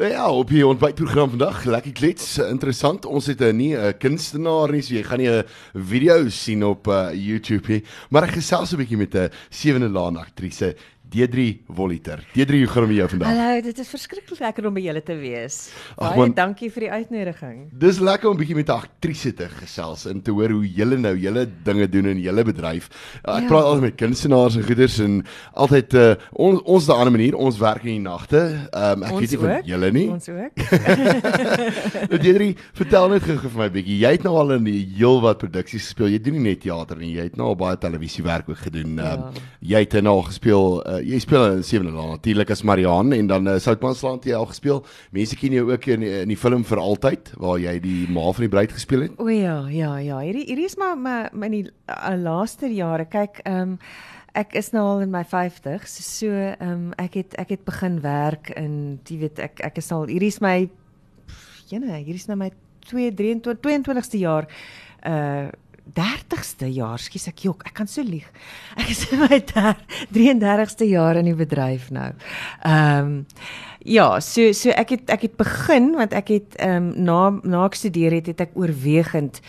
Ja, op die ontbytprogram vandag, lekker klets, interessant. Ons het 'n nie 'n kunstenaar nie, so jy gaan nie 'n video sien op uh, YouTube nie, maar ek gesels 'n bietjie met 'n sewende laan aktrise, Deidre Voliter. Deidre, hoe gaan dit met jou vandag? Hallo, dit is verskriklik lekker om by julle te wees. Baie man, dankie vir die uitnodiging. Dis lekker om bietjie met 'n aktrise te gesels en te hoor hoe julle nou julle dinge doen in julle bedryf. Ek ja. praat altyd met kunstenaars en goeders en altyd uh, ons ons daai ander manier, ons werk in die nagte. Um, ek ons weet nie van julle nie. Ons ook. Nou, Deidre, vertel net gou vir my bietjie. Jy het nou al in heel wat produksies gespeel. Jy doen nie net teater nie, jy het nou al baie televisiewerk ook gedoen. Ja. Um, jy het nou al gespeel uh, jy speel in Sewende Laan natuurlik as Marian en dan uh, Soutpansland jy al gespeel. Mense ken jou ook in in die film vir altyd waar jy die ma van die bruid gespeel het. O ja, ja, ja. Hierdie hierdie is maar my my in die uh, laaste jare. Kyk, ehm um, ek is nou al in my 50s. So ehm um, ek het ek het begin werk in jy weet ek ek is al hierdie is my jene, hierdie is nou my 2 23 22ste jaar uh 30ste jaar, skus ek jok, ek kan so lieg. Ek is in my 33ste jaar in die bedryf nou. Ehm um, ja, so so ek het ek het begin want ek het ehm um, na na ek studeer het, het ek oorwegend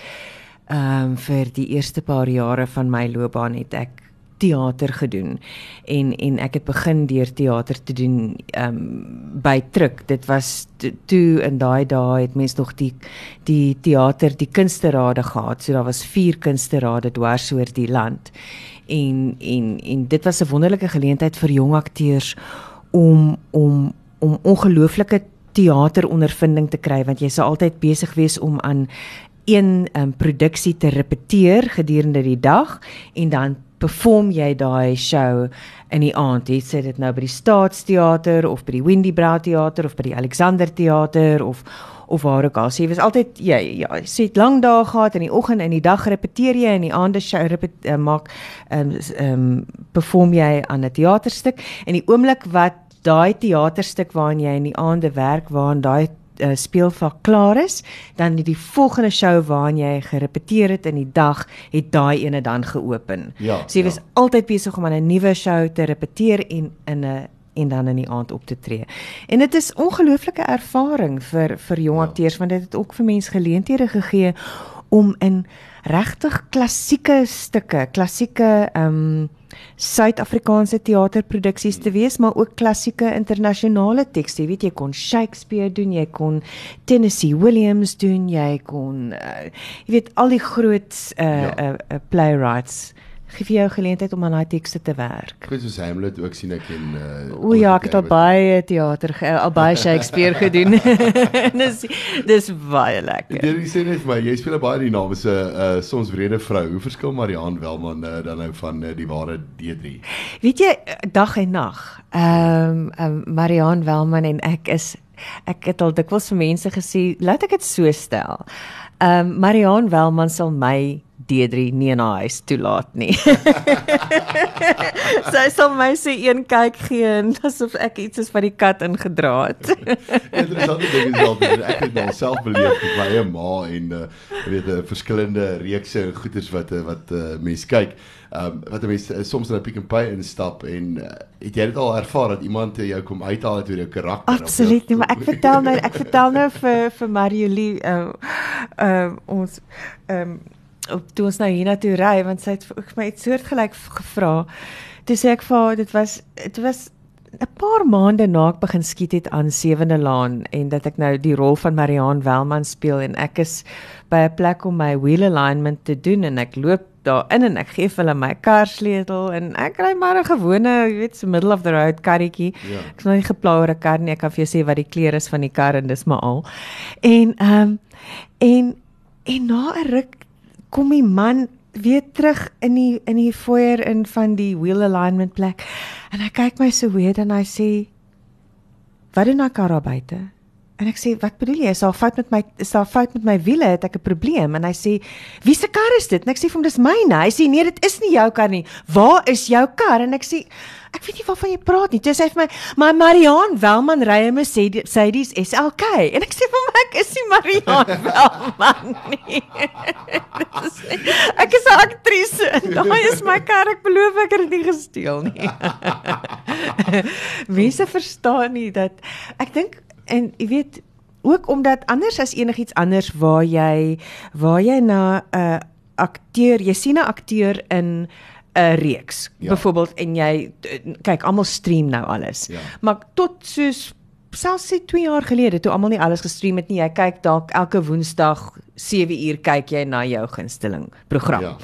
ehm um, vir die eerste paar jare van my loopbaan het ek teater gedoen. En en ek het begin deur teater te doen um by Truk. Dit was toe in daai dae het mense nog die die teater die kunsterade gehad. So daar was vier kunsterade dwars oor die land. En en en dit was 'n wonderlike geleentheid vir jong akteurs om om om ongelooflike teaterondervinding te kry want jy sou altyd besig wees om aan een um, produksie te repeteer gedurende die dag en dan perform jy daai show in die aand? Jy sê dit nou by die Staatsteater of by die Windy Brow Theater of by die Alexander Theater of of waar ook al. So jy was altyd jy ja, sê dit lang dae gehad in die oggend en in die dag repeteer jy en in die aande show repet, uh, maak ehm um, um, perform jy aan 'n teaterstuk en die oomblik wat daai teaterstuk waarin jy in die aande werk waarin daai uh, speelvak klaar is, dan die volgende show waarna jy gerepeteer het in die dag, het daai ene dan geopen. Ja, so jy was ja. altyd besig om aan 'n nuwe show te repeteer en in 'n en dan in die aand op te tree. En dit is ongelooflike ervaring vir vir jong ja. akteurs want dit het ook vir mense geleenthede gegee om in regtig klassieke stukke, klassieke ehm um, Suid-Afrikaanse teaterproduksies te wees, maar ook klassieke internasionale tekste. Jy weet jy kon Shakespeare doen, jy kon Tennessee Williams doen, jy kon uh, jy weet al die groot uh, ja. uh, uh, playwrights gee vir jou geleentheid om aan daai tekste te werk. Goed soos Hamlet ook sien ek in uh O ja, ek het al baie teater al baie Shakespeare gedoen. dis dis baie lekker. Jy sê net my, jy speel baie die name se uh soms wrede vrou. Hoe verskil Marianne Welman uh, dan nou van uh, die ware D3? Weet jy dag en nag. Ehm um, um, Marianne Welman en ek is ek het al dikwels vir mense gesê, laat ek dit so stel. Ehm um, Marianne Welman sal my D3 nie in haar huis toelaat nie. sy sal my sê een kyk gee en asof ek iets is wat die kat ingedra het. Interessante ding is altyd ek het nou self beleef met my ma en uh, weet 'n uh, verskillende reekse en goeders wat uh, wat uh, mense kyk. Um, wat mense uh, soms in 'n Pick n Pay instap en uh, het jy dit al ervaar dat iemand jou kom uithaal uit jou karakter? Absoluut, nie, maar ek vertel nou ek vertel nou vir vir Mariolie uh, uh, ons ehm um, op toe ons nou hiernatoe ry want sy het vir my iets soortgelyk gevra. Toe sê ek vir haar dit was dit was 'n paar maande na ek begin skiet het aan Sewende Laan en dat ek nou die rol van Marianne Welman speel en ek is by 'n plek om my wheel alignment te doen en ek loop daar in en ek gee vir hulle my kar sleutel en ek ry maar 'n gewone, jy weet, so middle of the road karretjie. Ja. Ek is nou nie geplaurde kar nie. Ek kan vir jou sê wat die kleure is van die kar en dis maar al. En ehm um, en en na 'n ruk kom die man weer terug in die in die foyer in van die wheel alignment plek. En hy kyk my so weer en hy sê: "Wat doen ek daar buite?" En ek sê, "Wat bedoel jy? Is daar fout met my is daar fout met my wiele? Het ek 'n probleem?" En hy sê, "Wie se kar is dit?" En ek sê vir hom, "Dis myne." Hy sê, "Nee, dit is nie jou kar nie. Waar is jou kar?" En ek sê, "Ek weet nie waarvan jy praat nie." Toe sê hy vir my, "My Marian Welman ry sê dis SLK." En ek sê vir hom, "Ek is nie Marian Welman nie." ek is 'n aktrise en daai is my kar. Ek beloof ek het dit nie gesteel nie. Mense verstaan nie dat ek dink en jy weet ook omdat anders as enigiets anders waar jy waar jy na 'n uh, akteur, jy sien 'n akteur in 'n reeks ja. byvoorbeeld en jy kyk almal stream nou alles. Ja. Maar tot soos selfs se 2 jaar gelede toe almal nie alles gestream het nie. Jy kyk dalk elke Woensdag 7 uur kyk jy na jou gunsteling program. Ja.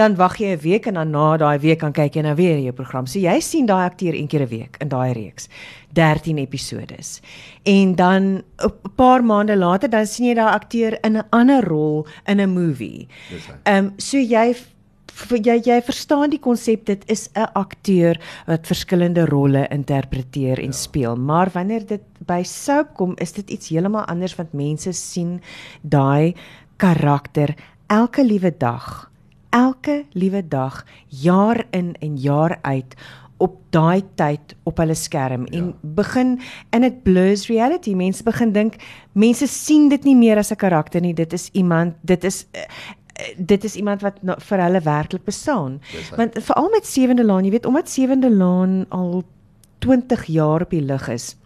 Dan wag jy 'n week en dan na daai week kan kyk jy nou weer jou program. So jy sien daai akteur een keer 'n week in daai reeks. 13 episodes. En dan 'n paar maande later dan sien jy daai akteur in 'n ander rol in 'n movie. Ehm um, so jy jy jy verstaan die konsep dit is 'n akteur wat verskillende rolle interpreteer en ja. speel maar wanneer dit by soap kom is dit iets heeltemal anders want mense sien daai karakter elke liewe dag elke liewe dag jaar in en jaar uit op daai tyd op hulle skerm ja. en begin in dit blurs reality mense begin dink mense sien dit nie meer as 'n karakter nie dit is iemand dit is dit is iemand wat no, vir hulle werklik bestaan. Want veral met Sewende Laan, jy weet, omdat Sewende Laan al 20 jaar op die lug is.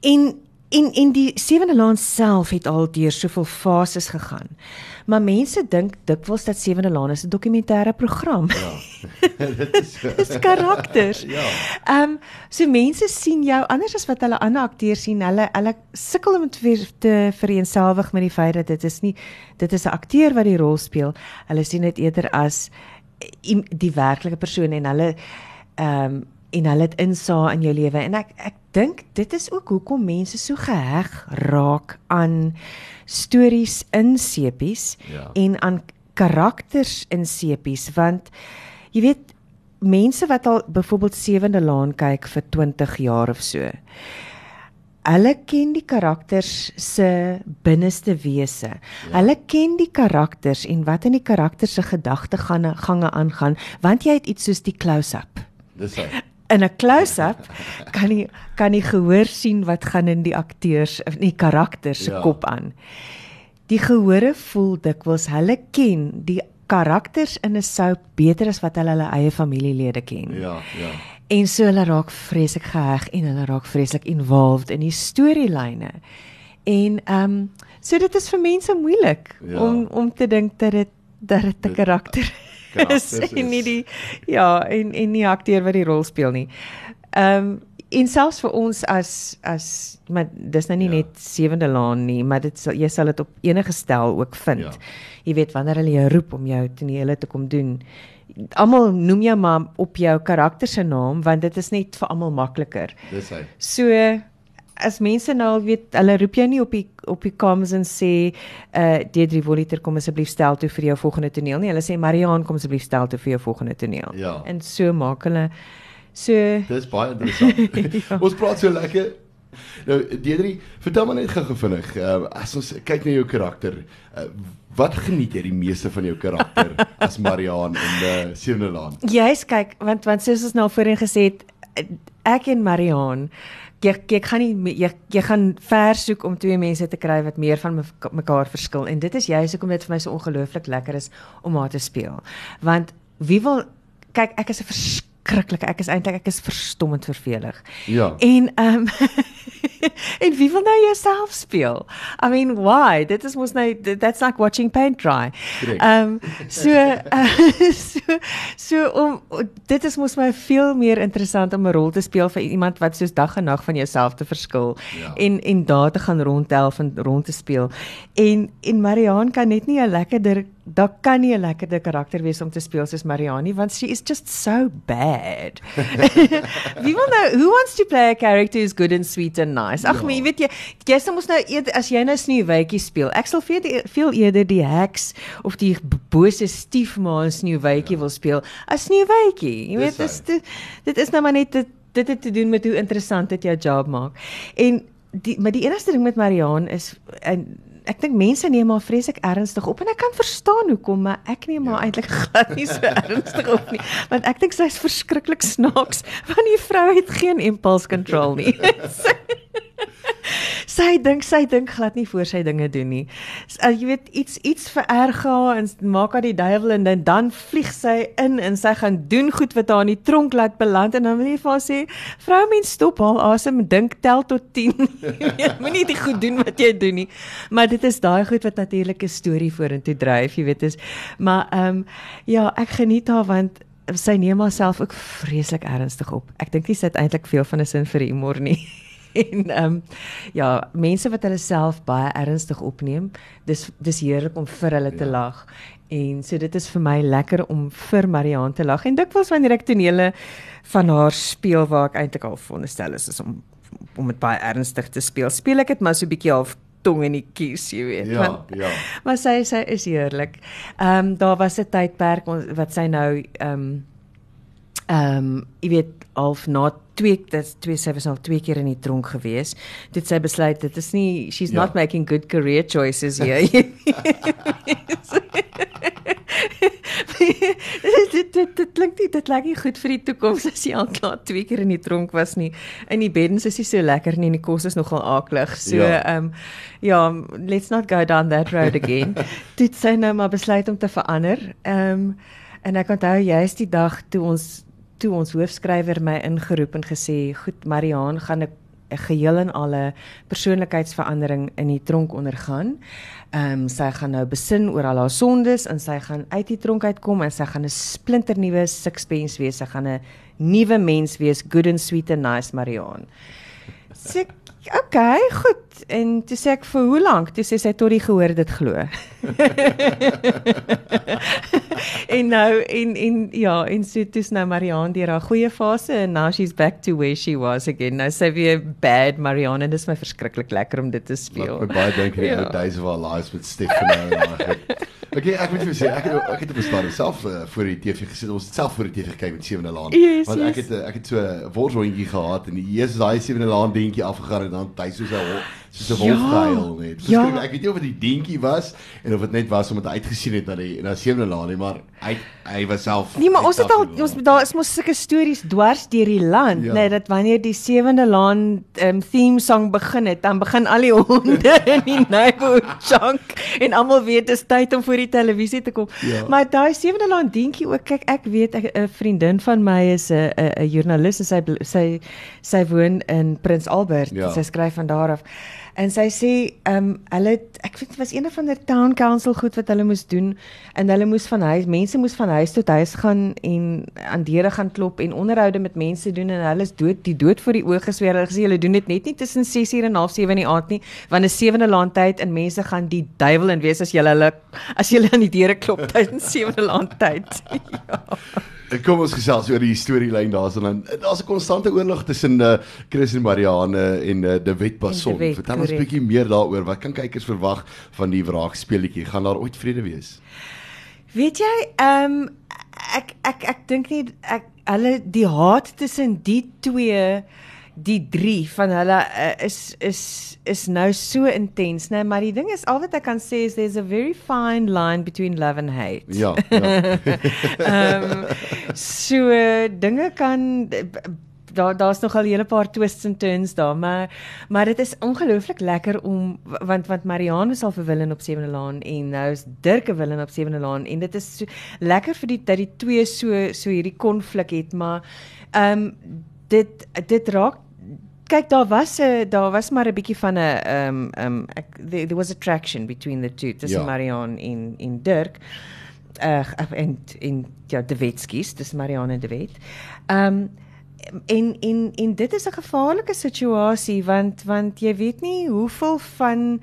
En en en die Sewende Laan self het al deur soveel fases gegaan. Maar mense dink dikwels dat Sewende Laan is 'n dokumentêre program. Ja. dit is dis karakters. ja. Ehm um, so mense sien jou anders as wat hulle ander akteurs sien. Hulle hulle sukkel om te vereenselwig met die feit dat dit is nie dit is 'n akteur wat die rol speel. Hulle sien dit eerder as die werklike persoon en hulle ehm um, en hulle het insaag in jou lewe en ek ek dink dit is ook hoekom mense so geheg raak aan stories in sepies ja. en aan karakters in sepies want jy weet mense wat al byvoorbeeld Sewende Laan kyk vir 20 jaar of so hulle ken die karakters se binneste wese. Ja. Hulle ken die karakters en wat in die karakters se gedagtegange gange aangaan want jy het iets soos die close-up. Dis hy in 'n close-up kan jy kan jy gehoor sien wat gaan in die akteurs of in die karakters se ja. kop aan. Die gehore voel dikwels hulle ken die karakters in 'n soap beter as wat hulle hulle eie familielede ken. Ja, ja. En so hulle raak vreeslik geheg en hulle raak vreeslik involved in die storielyne. En ehm um, so dit is vir mense moeilik ja. om om te dink dat dit dat dit 'n karakter is is en nie die ja en en nie akteur wat die rol speel nie. Ehm um, en selfs vir ons as as maar dis nou nie ja. net sewende laan nie, maar dit sal jy sal dit op enige stel ook vind. Ja. Jy weet wanneer hulle jou roep om jou tonele te kom doen. Almal noem jou maar op jou karakter se naam want dit is net vir almal makliker. Dis hy. So as mense nou al weet, hulle roep jou nie op die op die kamers en sê uh Deidre Voliter kom asseblief stel toe vir jou volgende toneel nie. Hulle sê Mariaan kom asseblief stel toe vir jou volgende toneel. Ja. En so maak hulle so Dis baie interessant. ja. Ons praat so lekker. Nou Deidre, vertel my net gou vinnig, uh, as ons kyk na jou karakter, uh, wat geniet jy die meeste van jou karakter as Mariaan in die uh, Sewende Laan? Jy's kyk, want want soos ons nou voorheen gesê het, ek en Mariaan jy jy gaan nie jy jy gaan ver soek om twee mense te kry wat meer van mekaar verskil en dit is juist hoekom dit vir my so ongelooflik lekker is om haar te speel. Want wie wil kyk ek is 'n verskriklike ek is eintlik ek is verstommend vervelig. Ja. En ehm um, en wie wil nou jouself speel? I mean, why? Dit is mos nou that's like watching paint dry. Ehm um, so, uh, so so om dit is mos my veel meer interessant om 'n rol te speel vir iemand wat soos dag en nag van jouself te verskil ja. en en daar te gaan rondhelf en rond te speel. En en Mariaan kan net nie 'n lekkerder daar kan nie 'n lekkerder karakter wees om te speel soos Mariani want she is just so bad. Wie wil nou who wants to play a character who's good and sweet and nice? Ag, ja. jy weet jy, jy sê mos nou eed, as jy nou Sneeuwwitjie speel. Ek sal veel veel eerder die heks of die bose stiefma in Sneeuwwitjie ja. wil speel as Sneeuwwitjie. Jy weet dis dit, dit is nou maar net dit dit het te doen met hoe interessant dit jou job maak. En die maar die enigste ding met Mariaan is en ek dink mense neem maar vreeslik ernstig op en ek kan verstaan hoekom maar ek neem maar ja. eintlik glad nie so ernstig op nie want ek dink sy's verskriklik snaaks want die vrou het geen impulse control nie sy dink sy dink glad nie voor sy dinge doen nie. Uh, jy weet iets iets vererg haar en maak haar die duiwel en dan, dan vlieg sy in en sy gaan doen goed wat haar in die tronk laat beland en dan wil jy vir haar sê, "Vrou mens stop haal asem dink tel tot 10." Moenie dit goed doen wat jy doen nie. Maar dit is daai goed wat natuurlik 'n storie vorentoe dryf, jy weet is. Maar ehm um, ja, ek geniet haar want sy neem haarself ook vreeslik ernstig op. Ek dink nie sy het eintlik veel van 'n sin vir humor nie. en ehm um, ja, mense wat hulle self baie ernstig opneem, dis dis heerlik om vir hulle te ja. lag. En so dit is vir my lekker om vir Marianne te lag en dikwels wanneer ek tonele van haar speel waar ek eintlik al veronderstel is, is om om dit baie ernstig te speel. Speel ek dit maar so 'n bietjie half tong in die kies, jy weet. Ja, want, ja. Maar sy sy is heerlik. Ehm um, daar was 'n tydperk wat sy nou ehm um, ehm um, jy weet half na twee dit twee sy was al twee keer in die tronk gewees. Dit sy besluit dit is nie she's ja. not making good career choices here. dit dit dit klink nie dit lyk nie goed vir die toekoms as jy al klaar twee keer in die tronk was nie. In die beddens is nie so lekker nie en die kos is nogal aaklig. So ehm ja. Um, ja, let's not go down that road again. dit sy nou maar besluit om te verander. Ehm um, en ek onthou juist die dag toe ons toe ons hoofskrywer my ingeroep en gesê, "Goed, Mariaan, gaan ek 'n geheel en alle persoonlikheidsverandering in die tronk ondergaan. Ehm um, sy gaan nou besin oor al haar sondes en sy gaan uit die tronk uitkom en sy gaan 'n splinternuwe sixpence wees. Sy gaan 'n nuwe mens wees, good and sweet and nice Mariaan. Sê okay, goed. En toe sê ek vir hoe lank? Toe sê sy tot die gehoor dit glo. en nou en en ja, en so toe's nou Marianne deur haar goeie fase en now she's back to where she was again. Nou sy weer bad Marianne en dit is my verskriklik lekker om dit te speel. Ek baie dink aan die ja. ou days of our lives met Stephanie. Okay, ek moet vir sê ek het ek het op 'n stadium self uh, voor die TV gesit. Ons het self voor die TV gekyk met Sewende Laan. Yes, want ek het ek het so 'n wortelrondjie gehad en die eerste daai Sewende Laan dingetjie afgegaan en dan hy soos 'n soos 'n wolfgeil net. Ja. Ek weet nie of dit die dingetjie was en of dit net was omdat hy uitgesien het na die na Sewende Laan nie, maar hy hy was self Nee, maar ons het al ons daar is mos sulke stories dwars deur die land, ja. net dat wanneer die Sewende Laan um, theme song begin het, dan begin al die honde in die neighborhood chunk en almal weet dit is tyd om voor die televisie te kom. Ja. Maar daai Sewende Laan dingetjie ook, kyk ek weet 'n vriendin van my is 'n 'n joernalis en sy sy sy woon in Prins Albert. Ja. Sy skryf van daar af. En sy sê, ehm um, hulle ek weet dit was een van die town council goed wat hulle moes doen en hulle moes van huis mense moes van huis tot huis gaan en aan deure gaan klop en onderhoude met mense doen en hulle is dood die dood voor die oë gesweer. Hulle gesê hulle doen dit net nie tussen 6:00 en 7:30 in die aand nie, want 'n sewende laand tyd en mense gaan die duiwel in wees as jy hulle as jy aan die deure klop tydens sewende laand tyd. ja. Kom ons gesels oor die storielyn daarso dan. Daar's 'n konstante oorlog tussen uh, Chris en Marianne en uh, De Wet Passon. Vertel ons 'n bietjie meer daaroor. Wat kan kykers verwag van die wraakspeletjie? Gaan daar ooit vrede wees? Weet jy, ehm um, ek ek ek dink nie ek hulle die haat tussen die twee die drie van hulle uh, is is is nou so intens nê maar die ding is al wat ek kan sê is there's a very fine line between love and hate. Ja. ja. Ehm um, so dinge kan daar daar's nog al 'n hele paar twists and turns daar maar maar dit is ongelooflik lekker om want want Marianne is al vir Willem op Sewende Laan en nou is Dirk en Willem op Sewende Laan en dit is so lekker vir die dat die twee so so hierdie konflik het maar ehm um, dit dit raak kyk daar was 'n daar was maar 'n bietjie van 'n ehm um, ehm um, there, there was attraction between the two tussen ja. Marion en en Dirk uh en en ja De Wetskies dis Marion en De Wet. Ehm um, en en en dit is 'n gevaarlike situasie want want jy weet nie hoeveel van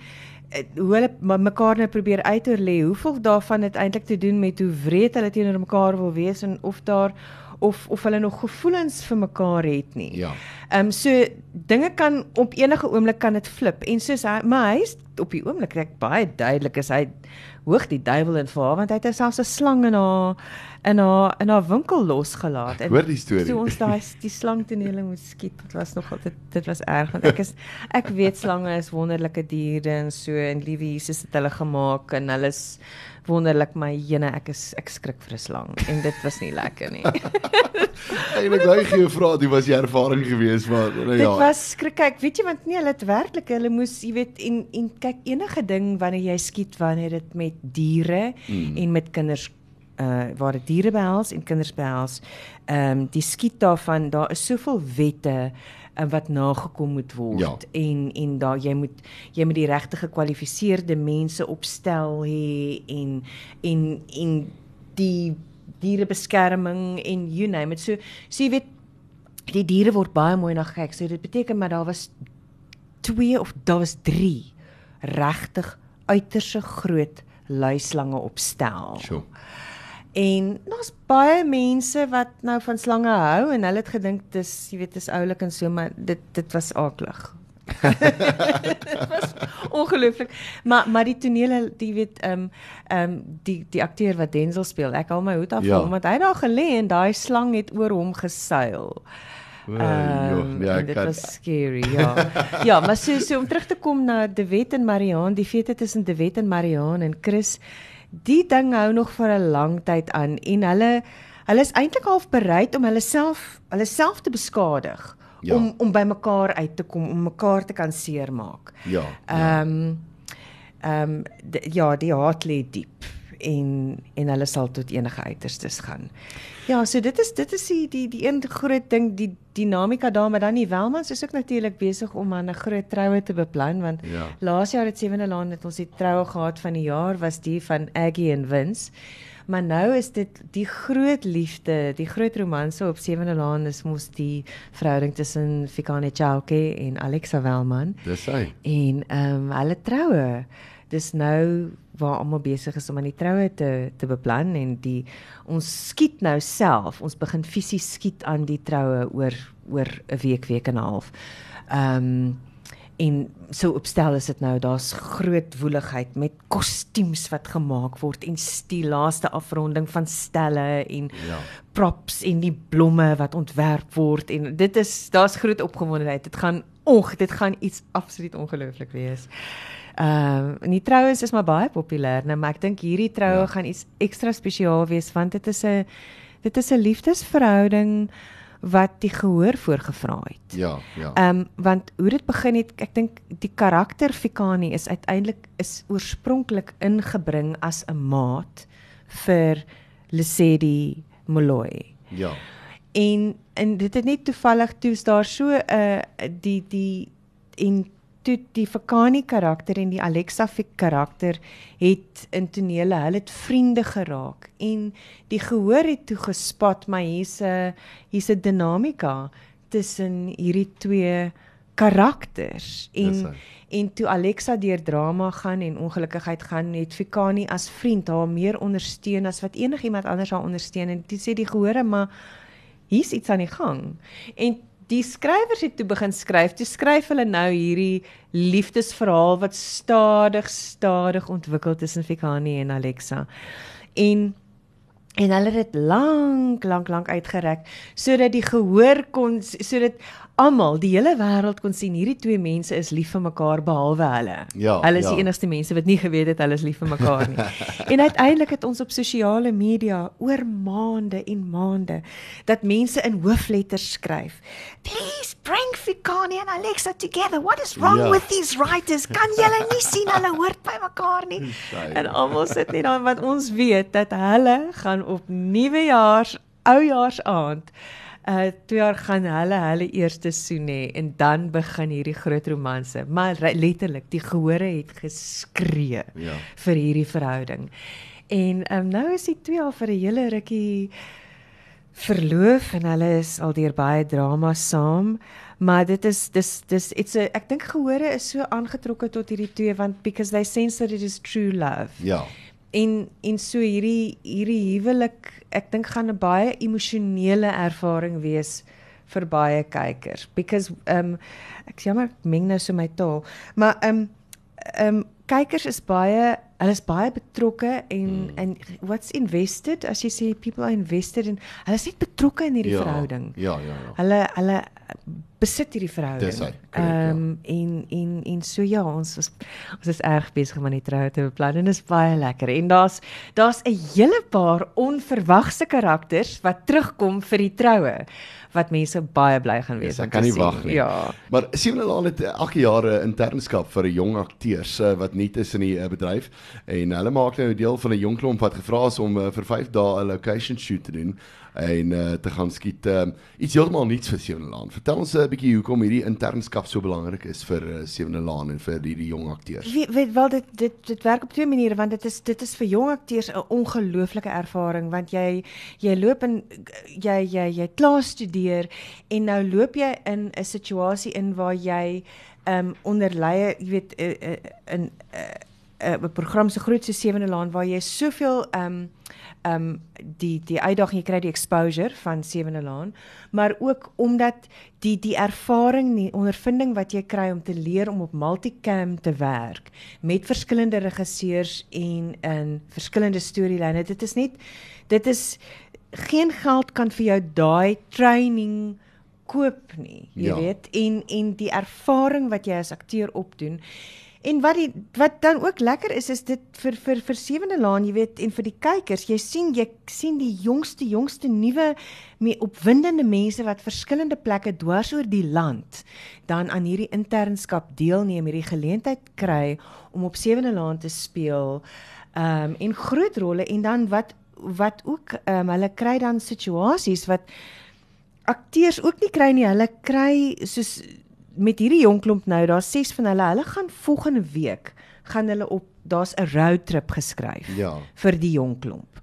eh, hoe hulle mekaar nou probeer uitoorlê hoeveel daarvan het eintlik te doen met hoe wreed hulle teenoor mekaar wil wees en of daar of of hulle nog gevoelens vir mekaar het nie. Ja. Ehm um, so dinge kan op enige oomblik kan dit flip en soos hy maar hy's op die oomblik ek baie duidelik is hy hoog die duiwel in vir haar want hy het selfs 'n slang in haar in haar in haar winkel losgelaat en hoor die storie toe ons daai die slang tonele moet skiet dit was nog dit dit was erg want ek is ek weet slange is wonderlike diere en so en liewe Jesus het hulle gemaak en hulle is wonderlik my jene ek is ek skrik vir 'n slang en dit was nie lekker nie. Eintlik daai gee vra dit was jy ervaring geweest maar nou ja. Dit was skrik kyk weet jy want nee hulle het werklik hulle moes jy weet en en kyk enige ding wanneer jy skiet wanneer dit met diere mm. en met kinders uh waar dit diere behels en kinders behels ehm um, die skiet daarvan daar is soveel wette en wat nagekom moet word ja. en en daar jy moet jy moet die regte gekwalifiseerde mense opstel hê en en en die dierebeskerming en you name it so so jy weet die diere word baie mooi na gekyk so dit beteken maar daar was twee of daar was 3 regtig uiterse groot luislange opstel. Sure. En daar's baie mense wat nou van slange hou en hulle het gedink dis jy weet is oulik en so maar dit dit was aaklig. dit was ongelooflik. Maar maar die tonele, die weet ehm um, ehm um, die die akteur wat Denzel speel, ek hou my hoed af ja. want hy daar gelê en daai slang het oor hom gesuil. Um, ja, dit was scary, ja. ja, maar so so om terug te kom na De Wet en Marianne, die fete tussen De Wet en Marianne en Chris die ding hou nog vir 'n lang tyd aan en hulle hulle is eintlik half bereid om hulle self hulle self te beskadig ja. om om by mekaar uit te kom om mekaar te kan seermaak. Ja. ja. Ehm ja. um, ehm um, ja, die haat lê diep en en hulle sal tot enige uiterstes gaan. Ja, so dit is dit is die die die een groot ding die dinamika daar maar dan nie Welmans is ook natuurlik besig om aan 'n groot troue te beplan want ja. laas jaar het Sewende Laan het ons die troue gehad van die jaar was die van Aggie en Vince. Maar nou is dit die groot liefde, die groot romanse op Sewende Laan is mos die verhouding tussen Fikane Chauke en Alexa Welman. Dis hy. En ehm um, hulle troue dis nou waar almal besig is om aan die troue te te beplan en die ons skiet nou self ons begin fisies skiet aan die troue oor oor 'n week week en 'n half. Ehm um, en so opstel is dit nou daar's groot woeligheid met kostuums wat gemaak word en die laaste afronding van stelle en ja. props en die blomme wat ontwerp word en dit is daar's groot opgewondenheid dit gaan ong dit gaan iets absoluut ongelooflik wees. Ehm uh, die troues is maar baie populêr, nou maar ek dink hierdie troue ja. gaan iets ekstra spesiaal wees want dit is 'n dit is 'n liefdesverhouding wat die gehoor voorgevra het. Ja, ja. Ehm um, want hoe dit begin het, ek dink die karakter Fikani is uiteindelik is oorspronklik ingebring as 'n maat vir Lesedi Moloi. Ja. En en dit het net toevallig toe's daar so 'n uh, die die en toe die Vakani karakter en die Alexa Fik karakter het in tonele, hulle het vriende geraak en die gehoor het toe gespot maar hier's 'n hier's 'n dinamika tussen hierdie twee karakters. En en toe Alexa deur drama gaan en ongelukkigheid gaan het Fikani as vriend haar meer ondersteun as wat enigiemand anders haar ondersteun en dit sê die gehore maar hier's iets aan die gang. En die skrywers het toe begin skryf. Toe skryf hulle nou hierdie liefdesverhaal wat stadig stadig ontwikkel tussen Fikani en Alexa. En en hulle het dit lank lank lank uitgereik sodat die gehoor kon sodat almal, die hele wêreld kon sien hierdie twee mense is lief vir mekaar behalwe hulle. Ja, hulle is ja. die enigste mense wat nie geweet het hulle is lief vir mekaar nie. en uiteindelik het ons op sosiale media oor maande en maande dat mense in hoofletters skryf. Please bring Fikani and Alexa together. What is wrong ja. with these writers? Kan julle nie sien hulle hoort by mekaar nie? en almal sit net daar want ons weet dat hulle gaan op nuwejaars oujaarsaand uh twee jaar gaan hulle hulle eerste soen hê en dan begin hierdie groot romanse. Maar letterlik, die gehore het geskree ja. vir hierdie verhouding. En um, nou is die twee al vir 'n hele rukkie verloof en hulle is al deur baie drama saam. Maar dit is dis dis it's a, ek dink gehore is so aangetrokke tot hierdie twee want because they sense that it is true love. Ja en en so hierdie hierdie huwelik ek dink gaan 'n baie emosionele ervaring wees vir baie kykers because um ek jammer ek meng nou so my taal maar um ehm um, kykers is baie hulle is baie betrokke en en mm. what's invested as jy sê people are invested in hulle is net betrokke in hierdie ja, verhouding. Ja, ja, ja. Hulle hulle besit hierdie verhouding. Dis hy. Ehm um, en en en so ja, ons is ons is erg besig om aan die troue te beplan en dit is baie lekker. En daar's daar's 'n hele paar onverwagse karakters wat terugkom vir die troue wat mense baie bly gaan wees. Yes, ek kan nie wag nie. Ja. Maar Sewende Laan het 8 jaar 'n internskap vir 'n jong akteurs uh, wat nuut is in die uh, bedryf en hulle maak nou deel van 'n jong klomp wat gevra is om uh, vir 5 dae 'n location shoot te doen en uh, te gaan skiet uh, iets heeltemal nuuts vir Sewende Laan. Vertel ons 'n uh, bietjie hoekom hierdie internskap so belangrik is vir uh, Sewende Laan en vir hierdie jong akteurs. Weet weet wel dit dit dit werk op twee maniere want dit is dit is vir jong akteurs 'n ongelooflike ervaring want jy jy loop in jy jy jy klaar studeer en nou loop jy in 'n situasie in waar jy ehm um, onder leie, jy weet uh, uh, in 'n uh, uh, program so groot so Sewende Laan waar jy soveel ehm um, ehm um, die die uitdaging jy kry die exposure van Sewende Laan, maar ook omdat die die ervaring, die ondervinding wat jy kry om te leer om op multicam te werk met verskillende regisseurs en in verskillende storielyne. Dit is net dit is geen geld kan vir jou daai training koop nie, jy ja. weet, en en die ervaring wat jy as akteur opdoen. En wat die wat dan ook lekker is is dit vir vir vir sewende laan, jy weet, en vir die kykers, jy sien jy sien die jongste jongste nuwe mee opwindende mense wat verskillende plekke dwars oor die land dan aan hierdie internskap deelneem, hierdie geleentheid kry om op sewende laan te speel. Ehm um, en groot rolle en dan wat wat ook ehm um, hulle kry dan situasies wat akteurs ook nie kry nie. Hulle kry soos met hierdie jong klomp nou, daar's ses van hulle. Hulle gaan volgende week gaan hulle op daar's 'n road trip geskryf ja. vir die jong klomp.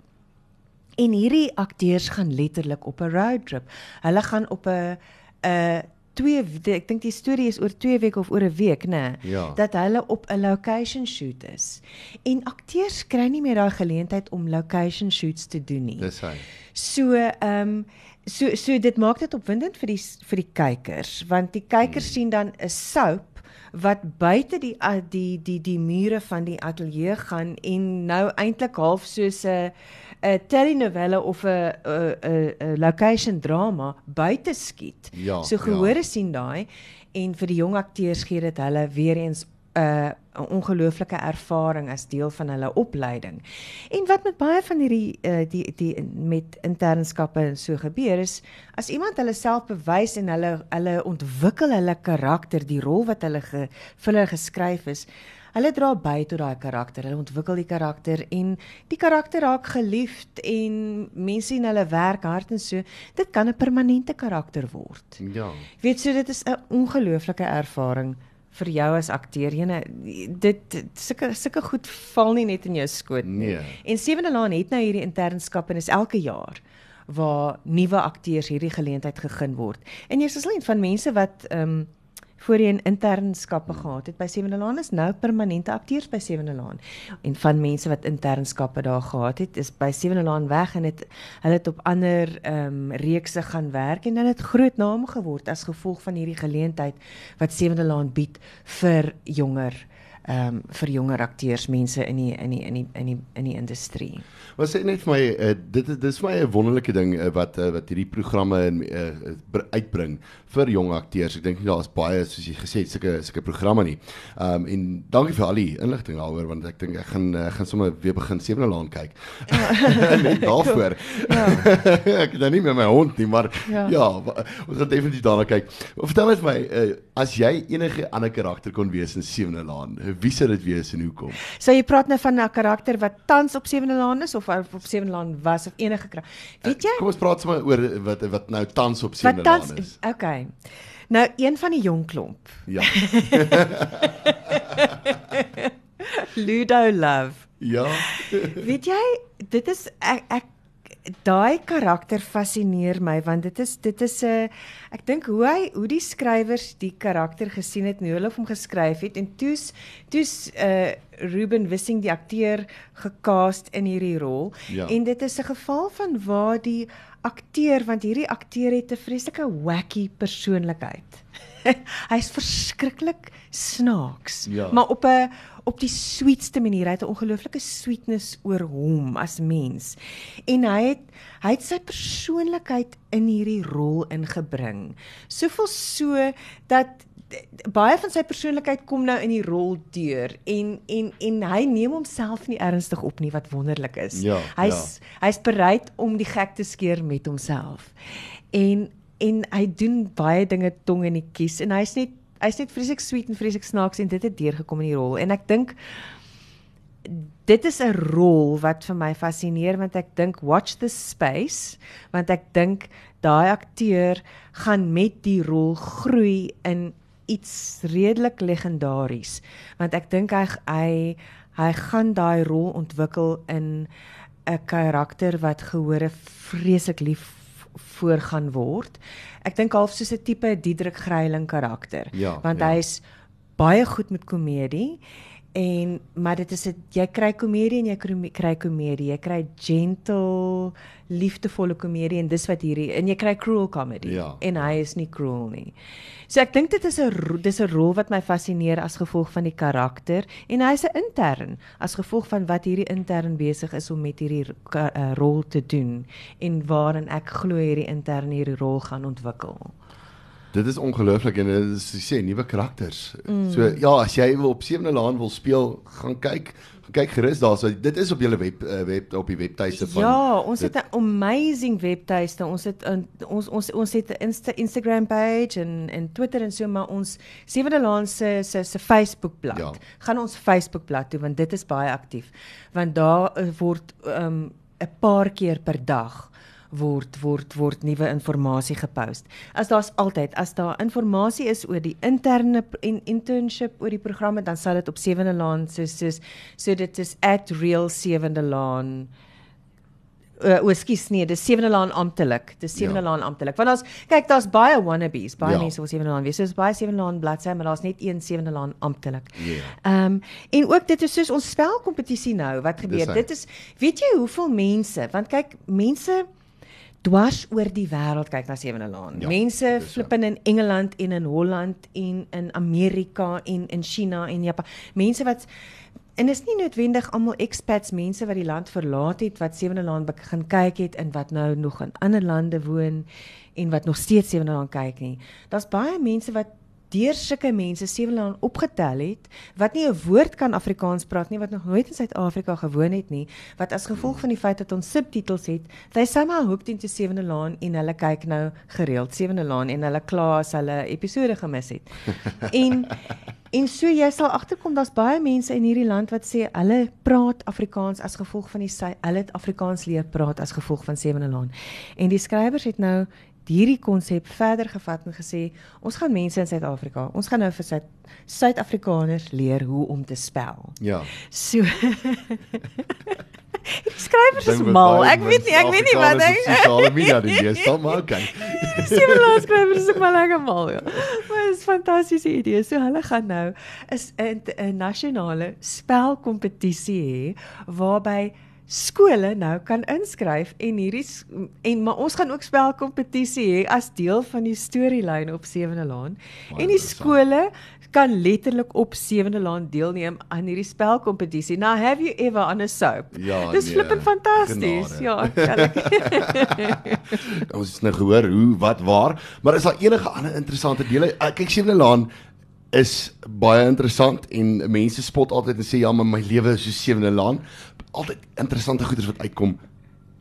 En hierdie akteurs gaan letterlik op 'n road trip. Hulle gaan op 'n 'n twee ek dink die storie is oor 2 weke of oor 'n week, né? Ja. Dat hulle op 'n location shoot is. En akteurs kry nie meer daai geleentheid om location shoots te doen nie. Dis hy. So, ehm um, so so dit maak dit opwindend vir die vir die kykers want die kykers hmm. sien dan 'n soap wat buite die die die die mure van die ateljee gaan en nou eintlik half soos 'n 'n telenovelle of 'n 'n 'n location drama buite skiet. Ja, so gehore ja. sien daai en vir die jong akteurs gee dit hulle weer eens 'n 'n ongelooflike ervaring as deel van hulle opleiding. En wat met baie van hierdie uh, die die met internskappe en so gebeur is as iemand hulle self bewys en hulle hulle ontwikkel hulle karakter, die rol wat hulle ge, vir hulle geskryf is, hulle dra by tot daai karakter. Hulle ontwikkel die karakter en die karakter raak geliefd en mense in hulle werk hard en so. Dit kan 'n permanente karakter word. Ja. Weet so dit is 'n ongelooflike ervaring vir jou as akteur. Jene dit sulke sulke goed val nie net in jou skoot nie. Nee. En Sewende Laan het nou hierdie internskap en is elke jaar waar nuwe akteurs hierdie geleentheid gegee word. En jy's as lid van mense wat ehm um, voorheen internskappe gehad het by Sewende Laan is nou permanente akteurs by Sewende Laan. En van mense wat internskappe daar gehad het, is by Sewende Laan weg en het hulle het op ander ehm um, reekse gaan werk en dan het groot name geword as gevolg van hierdie geleentheid wat Sewende Laan bied vir jonger ehm um, vir jonger akteurs, mense in die in die in die in die in die industrie. Maar sê net vir my uh, dit dit is vir my 'n wonderlike ding uh, wat uh, wat hierdie programme in uh, uitbring vir jong akteurs. Ek dink nie daar's baie soos jy gesê het sulke sulke programme nie. Ehm um, en dankie vir al die inligting daaroor want ek dink ek gaan uh, gaan sommer weer begin Sewende Laan kyk. Ja. net daarvoor. Ja. ek het dan nie met my hond nie, maar ja, ja ons gaan definitief daarna kyk. Vertel net vir my uh, as jy enige ander karakter kon wees in Sewende Laan wie sou dit wees en hoekom? So jy praat nou van 'n karakter wat tans op Sewende Laan is of op Sewende Laan was of enige karakter. Weet jy? Uh, kom ons praat sommer oor wat wat nou tans op Sewende Laan is. Okay. Nou een van die jong klomp. Ja. Ludo Love. Ja. Weet jy, dit is ek ek daai karakter fascineer my want dit is dit is 'n uh, ek dink hoe hy hoe die skrywers die karakter gesien het en hoe hulle hom geskryf het en toes toes uh Ruben Wissing die akteur gecast in hierdie rol ja. en dit is 'n geval van waar die akteur want hierdie akteur het 'n vreeslike wacky persoonlikheid. Hy's verskriklik snaaks, Ja. maar op 'n op die sweetste manier. Hy het 'n ongelooflike sweetness oor hom as mens. En hy het hy het sy persoonlikheid in hierdie rol ingebring. Soveel so dat baie van sy persoonlikheid kom nou in die rol deur en en en hy neem homself nie ernstig op nie wat wonderlik is. Ja, hy's hy's bereid om die gek te skeer met homself. En en hy doen baie dinge tong in die kies en hy's net hy's net vreeslik sweet en vreeslik snaaks en dit het deurgekom in die rol. En ek dink dit is 'n rol wat vir my fascineer want ek dink watch the space want ek dink daai akteur gaan met die rol groei in iets redelik legendaries. Want ek dink hy hy hy gaan daai rol ontwikkel in 'n karakter wat gehore vreeslik lief voor gaan word. Ek dink half soos 'n tipe Diedrik Greiling karakter. Ja, want ja. hy's baie goed met komedie en maar dit is 'n jy kry komedie en jy kry- komedie. Jy kry gentle, liefdevolle komedie en dis wat hierdie en jy kry cruel comedy Ja. en hy is nie cruel nie. So ek dink dit is 'n dis 'n rol wat my fascineer as gevolg van die karakter en hy's 'n intern as gevolg van wat hierdie intern besig is om met hierdie uh, rol te doen en waarin ek glo hierdie intern hierdie rol gaan ontwikkel. Dit is ongelooflik en dit is sê nuwe karakters. Mm. So ja, as jy op Sewende Laan wil speel, gaan kyk, gaan kyk gerus daarso. Dit is op julle web uh, web op die webtuiste van Ja, ons dit- het 'n amazing webtuiste. Ons het ons ons ons het 'n Insta, Instagram page en en Twitter en so maar ons Sewende Laan se se se Facebookblad. Ja. Gaan ons Facebookblad toe want dit is baie aktief. Want daar uh, word um 'n paar keer per dag word word word nuwe inligting gepost. As daar's altyd as daar inligting is oor die interne en internship oor die programme dan sal dit op Sewende Laan soos soos so dit is @real7delaan uh, o, skus nee, dis Sewende Laan amptelik. Dis Sewende Ja. Laan amptelik. Want daar's kyk, daar's baie wannabes, baie Ja. mense wat Sewende Laan wees. So is baie Sewende Laan bladsy, maar daar's net een Sewende Laan amptelik. Ja. Ehm um, en ook dit is soos ons spelkompetisie nou wat gebeur. hy. Dit is weet jy hoeveel mense, want kyk, mense dwars oor die wêreld kyk na Sewende Laan. Ja, mense so. flippin in Engeland en in Holland en in Amerika en in China en Japan. Mense wat en is nie noodwendig almal expats mense wat die land verlaat het wat Sewende Laan begin kyk het en wat nou nog in ander lande woon en wat nog steeds Sewende Laan kyk nie. Daar's baie mense wat deur sulke mense Sewende Laan opgetel het wat nie 'n woord kan Afrikaans praat nie wat nog nooit in Suid-Afrika gewoon het nie wat as gevolg van die feit dat ons subtitels het they somehow hooked into Sewende Laan en hulle kyk nou gereeld Sewende Laan en hulle kla as hulle episode gemis het. en En so jy sal agterkom daar's baie mense in hierdie land wat sê hulle praat Afrikaans as gevolg van die sy hulle het Afrikaans leer praat as gevolg van Sewende Laan. En die skrywers het nou hierdie konsep verder gevat en gesê ons gaan mense in Suid-Afrika, ons gaan nou vir Suid Suid-Afrikaners leer hoe om te spel. Ja. So Die is Dink met mal. Ek weet nie, ek weet nie wat ek Sosiale media die deesdae maar okay. Sewe laaskrywer is ook maar lekker mal ja. Maar is fantastiese idee. So hulle gaan nou is 'n nasionale spelkompetisie hê waarby skole nou kan inskryf en hierdie en maar ons gaan ook spelkompetisie hê as deel van die storielyn op Sewende Laan. En die skole kan letterlik op Sewende Laan deelneem aan hierdie spelkompetisie. Now have you ever on a soap? Ja, Dis nee, flippend fantasties. Ja, kan ek. Ons het nou gehoor hoe wat waar, maar is daar enige ander interessante dele? Uh, kyk Sewende Laan is baie interessant en mense spot altyd en sê ja, maar my lewe is so Sewende Laan. Altyd interessante goeders wat uitkom.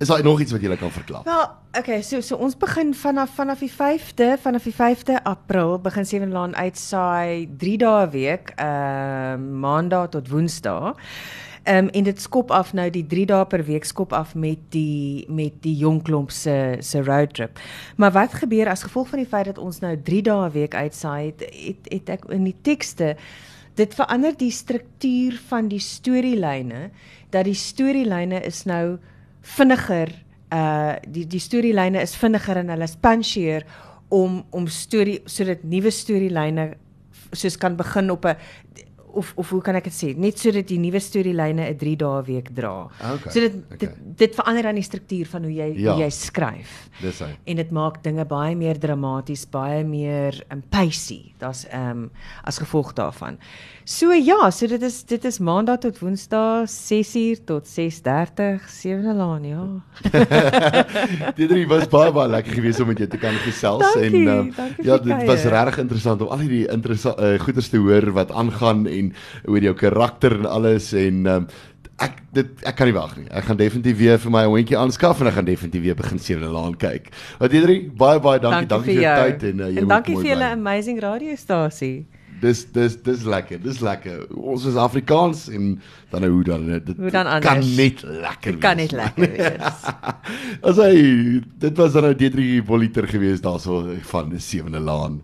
Is daar nog iets wat jy kan verklaar? Wel, okay, so so ons begin vanaf vanaf die 5de, vanaf die 5de April begin Sewende Laan uitsaai 3 dae 'n week, ehm uh, Maandag tot Woensdae. Ehm um, en dit skop af nou die 3 dae per week skop af met die met die jong klomp se se roadtrip. Maar wat gebeur as gevolg van die feit dat ons nou 3 dae 'n week uitsaai het, het het ek in die tekste dit verander die struktuur van die storielyne dat die storielyne is nou vinniger uh die die storielyne is vinniger en hulle is punchier om om storie sodat nuwe storielyne soos kan begin op 'n of of hoe kan ek dit sê? Net sodat die nuwe storielyne 'n 3 dae week dra. Okay, So dit okay. dit dit verander aan die struktuur van hoe jy Ja. hoe jy skryf. Dis hy. En dit maak dinge baie meer dramaties, baie meer um, pacey. Daar's ehm um, as gevolg daarvan. So ja, so dit is dit is maandag tot woensdag 6uur tot 6:30 Sewende Laan, ja. Dit was baie baie lekker geweest om met jou te kan gesels Dankie, en ehm, dankie ja, dit was regtig interessant om al hierdie interessante uh, goeders te hoor wat aangaan en oor jou karakter en alles en ehm, ek dit ek kan nie wag nie. Ek gaan definitief weer vir my hondjie aanskaf en ek gaan definitief weer begin Sewende Laan kyk. Wat Edri, baie baie dankie, dankie, vir jou tyd en uh, jy en moet dankie vir julle amazing radiostasie. Dis dis dis lekker. Dis lekker. Ons is Afrikaans en dan nou hoe dan dit Hoe dan kan anders? net lekker Dit kan net lekker wees. As hy dit was dan nou D3 Voliter geweest daarso van die sewende laan.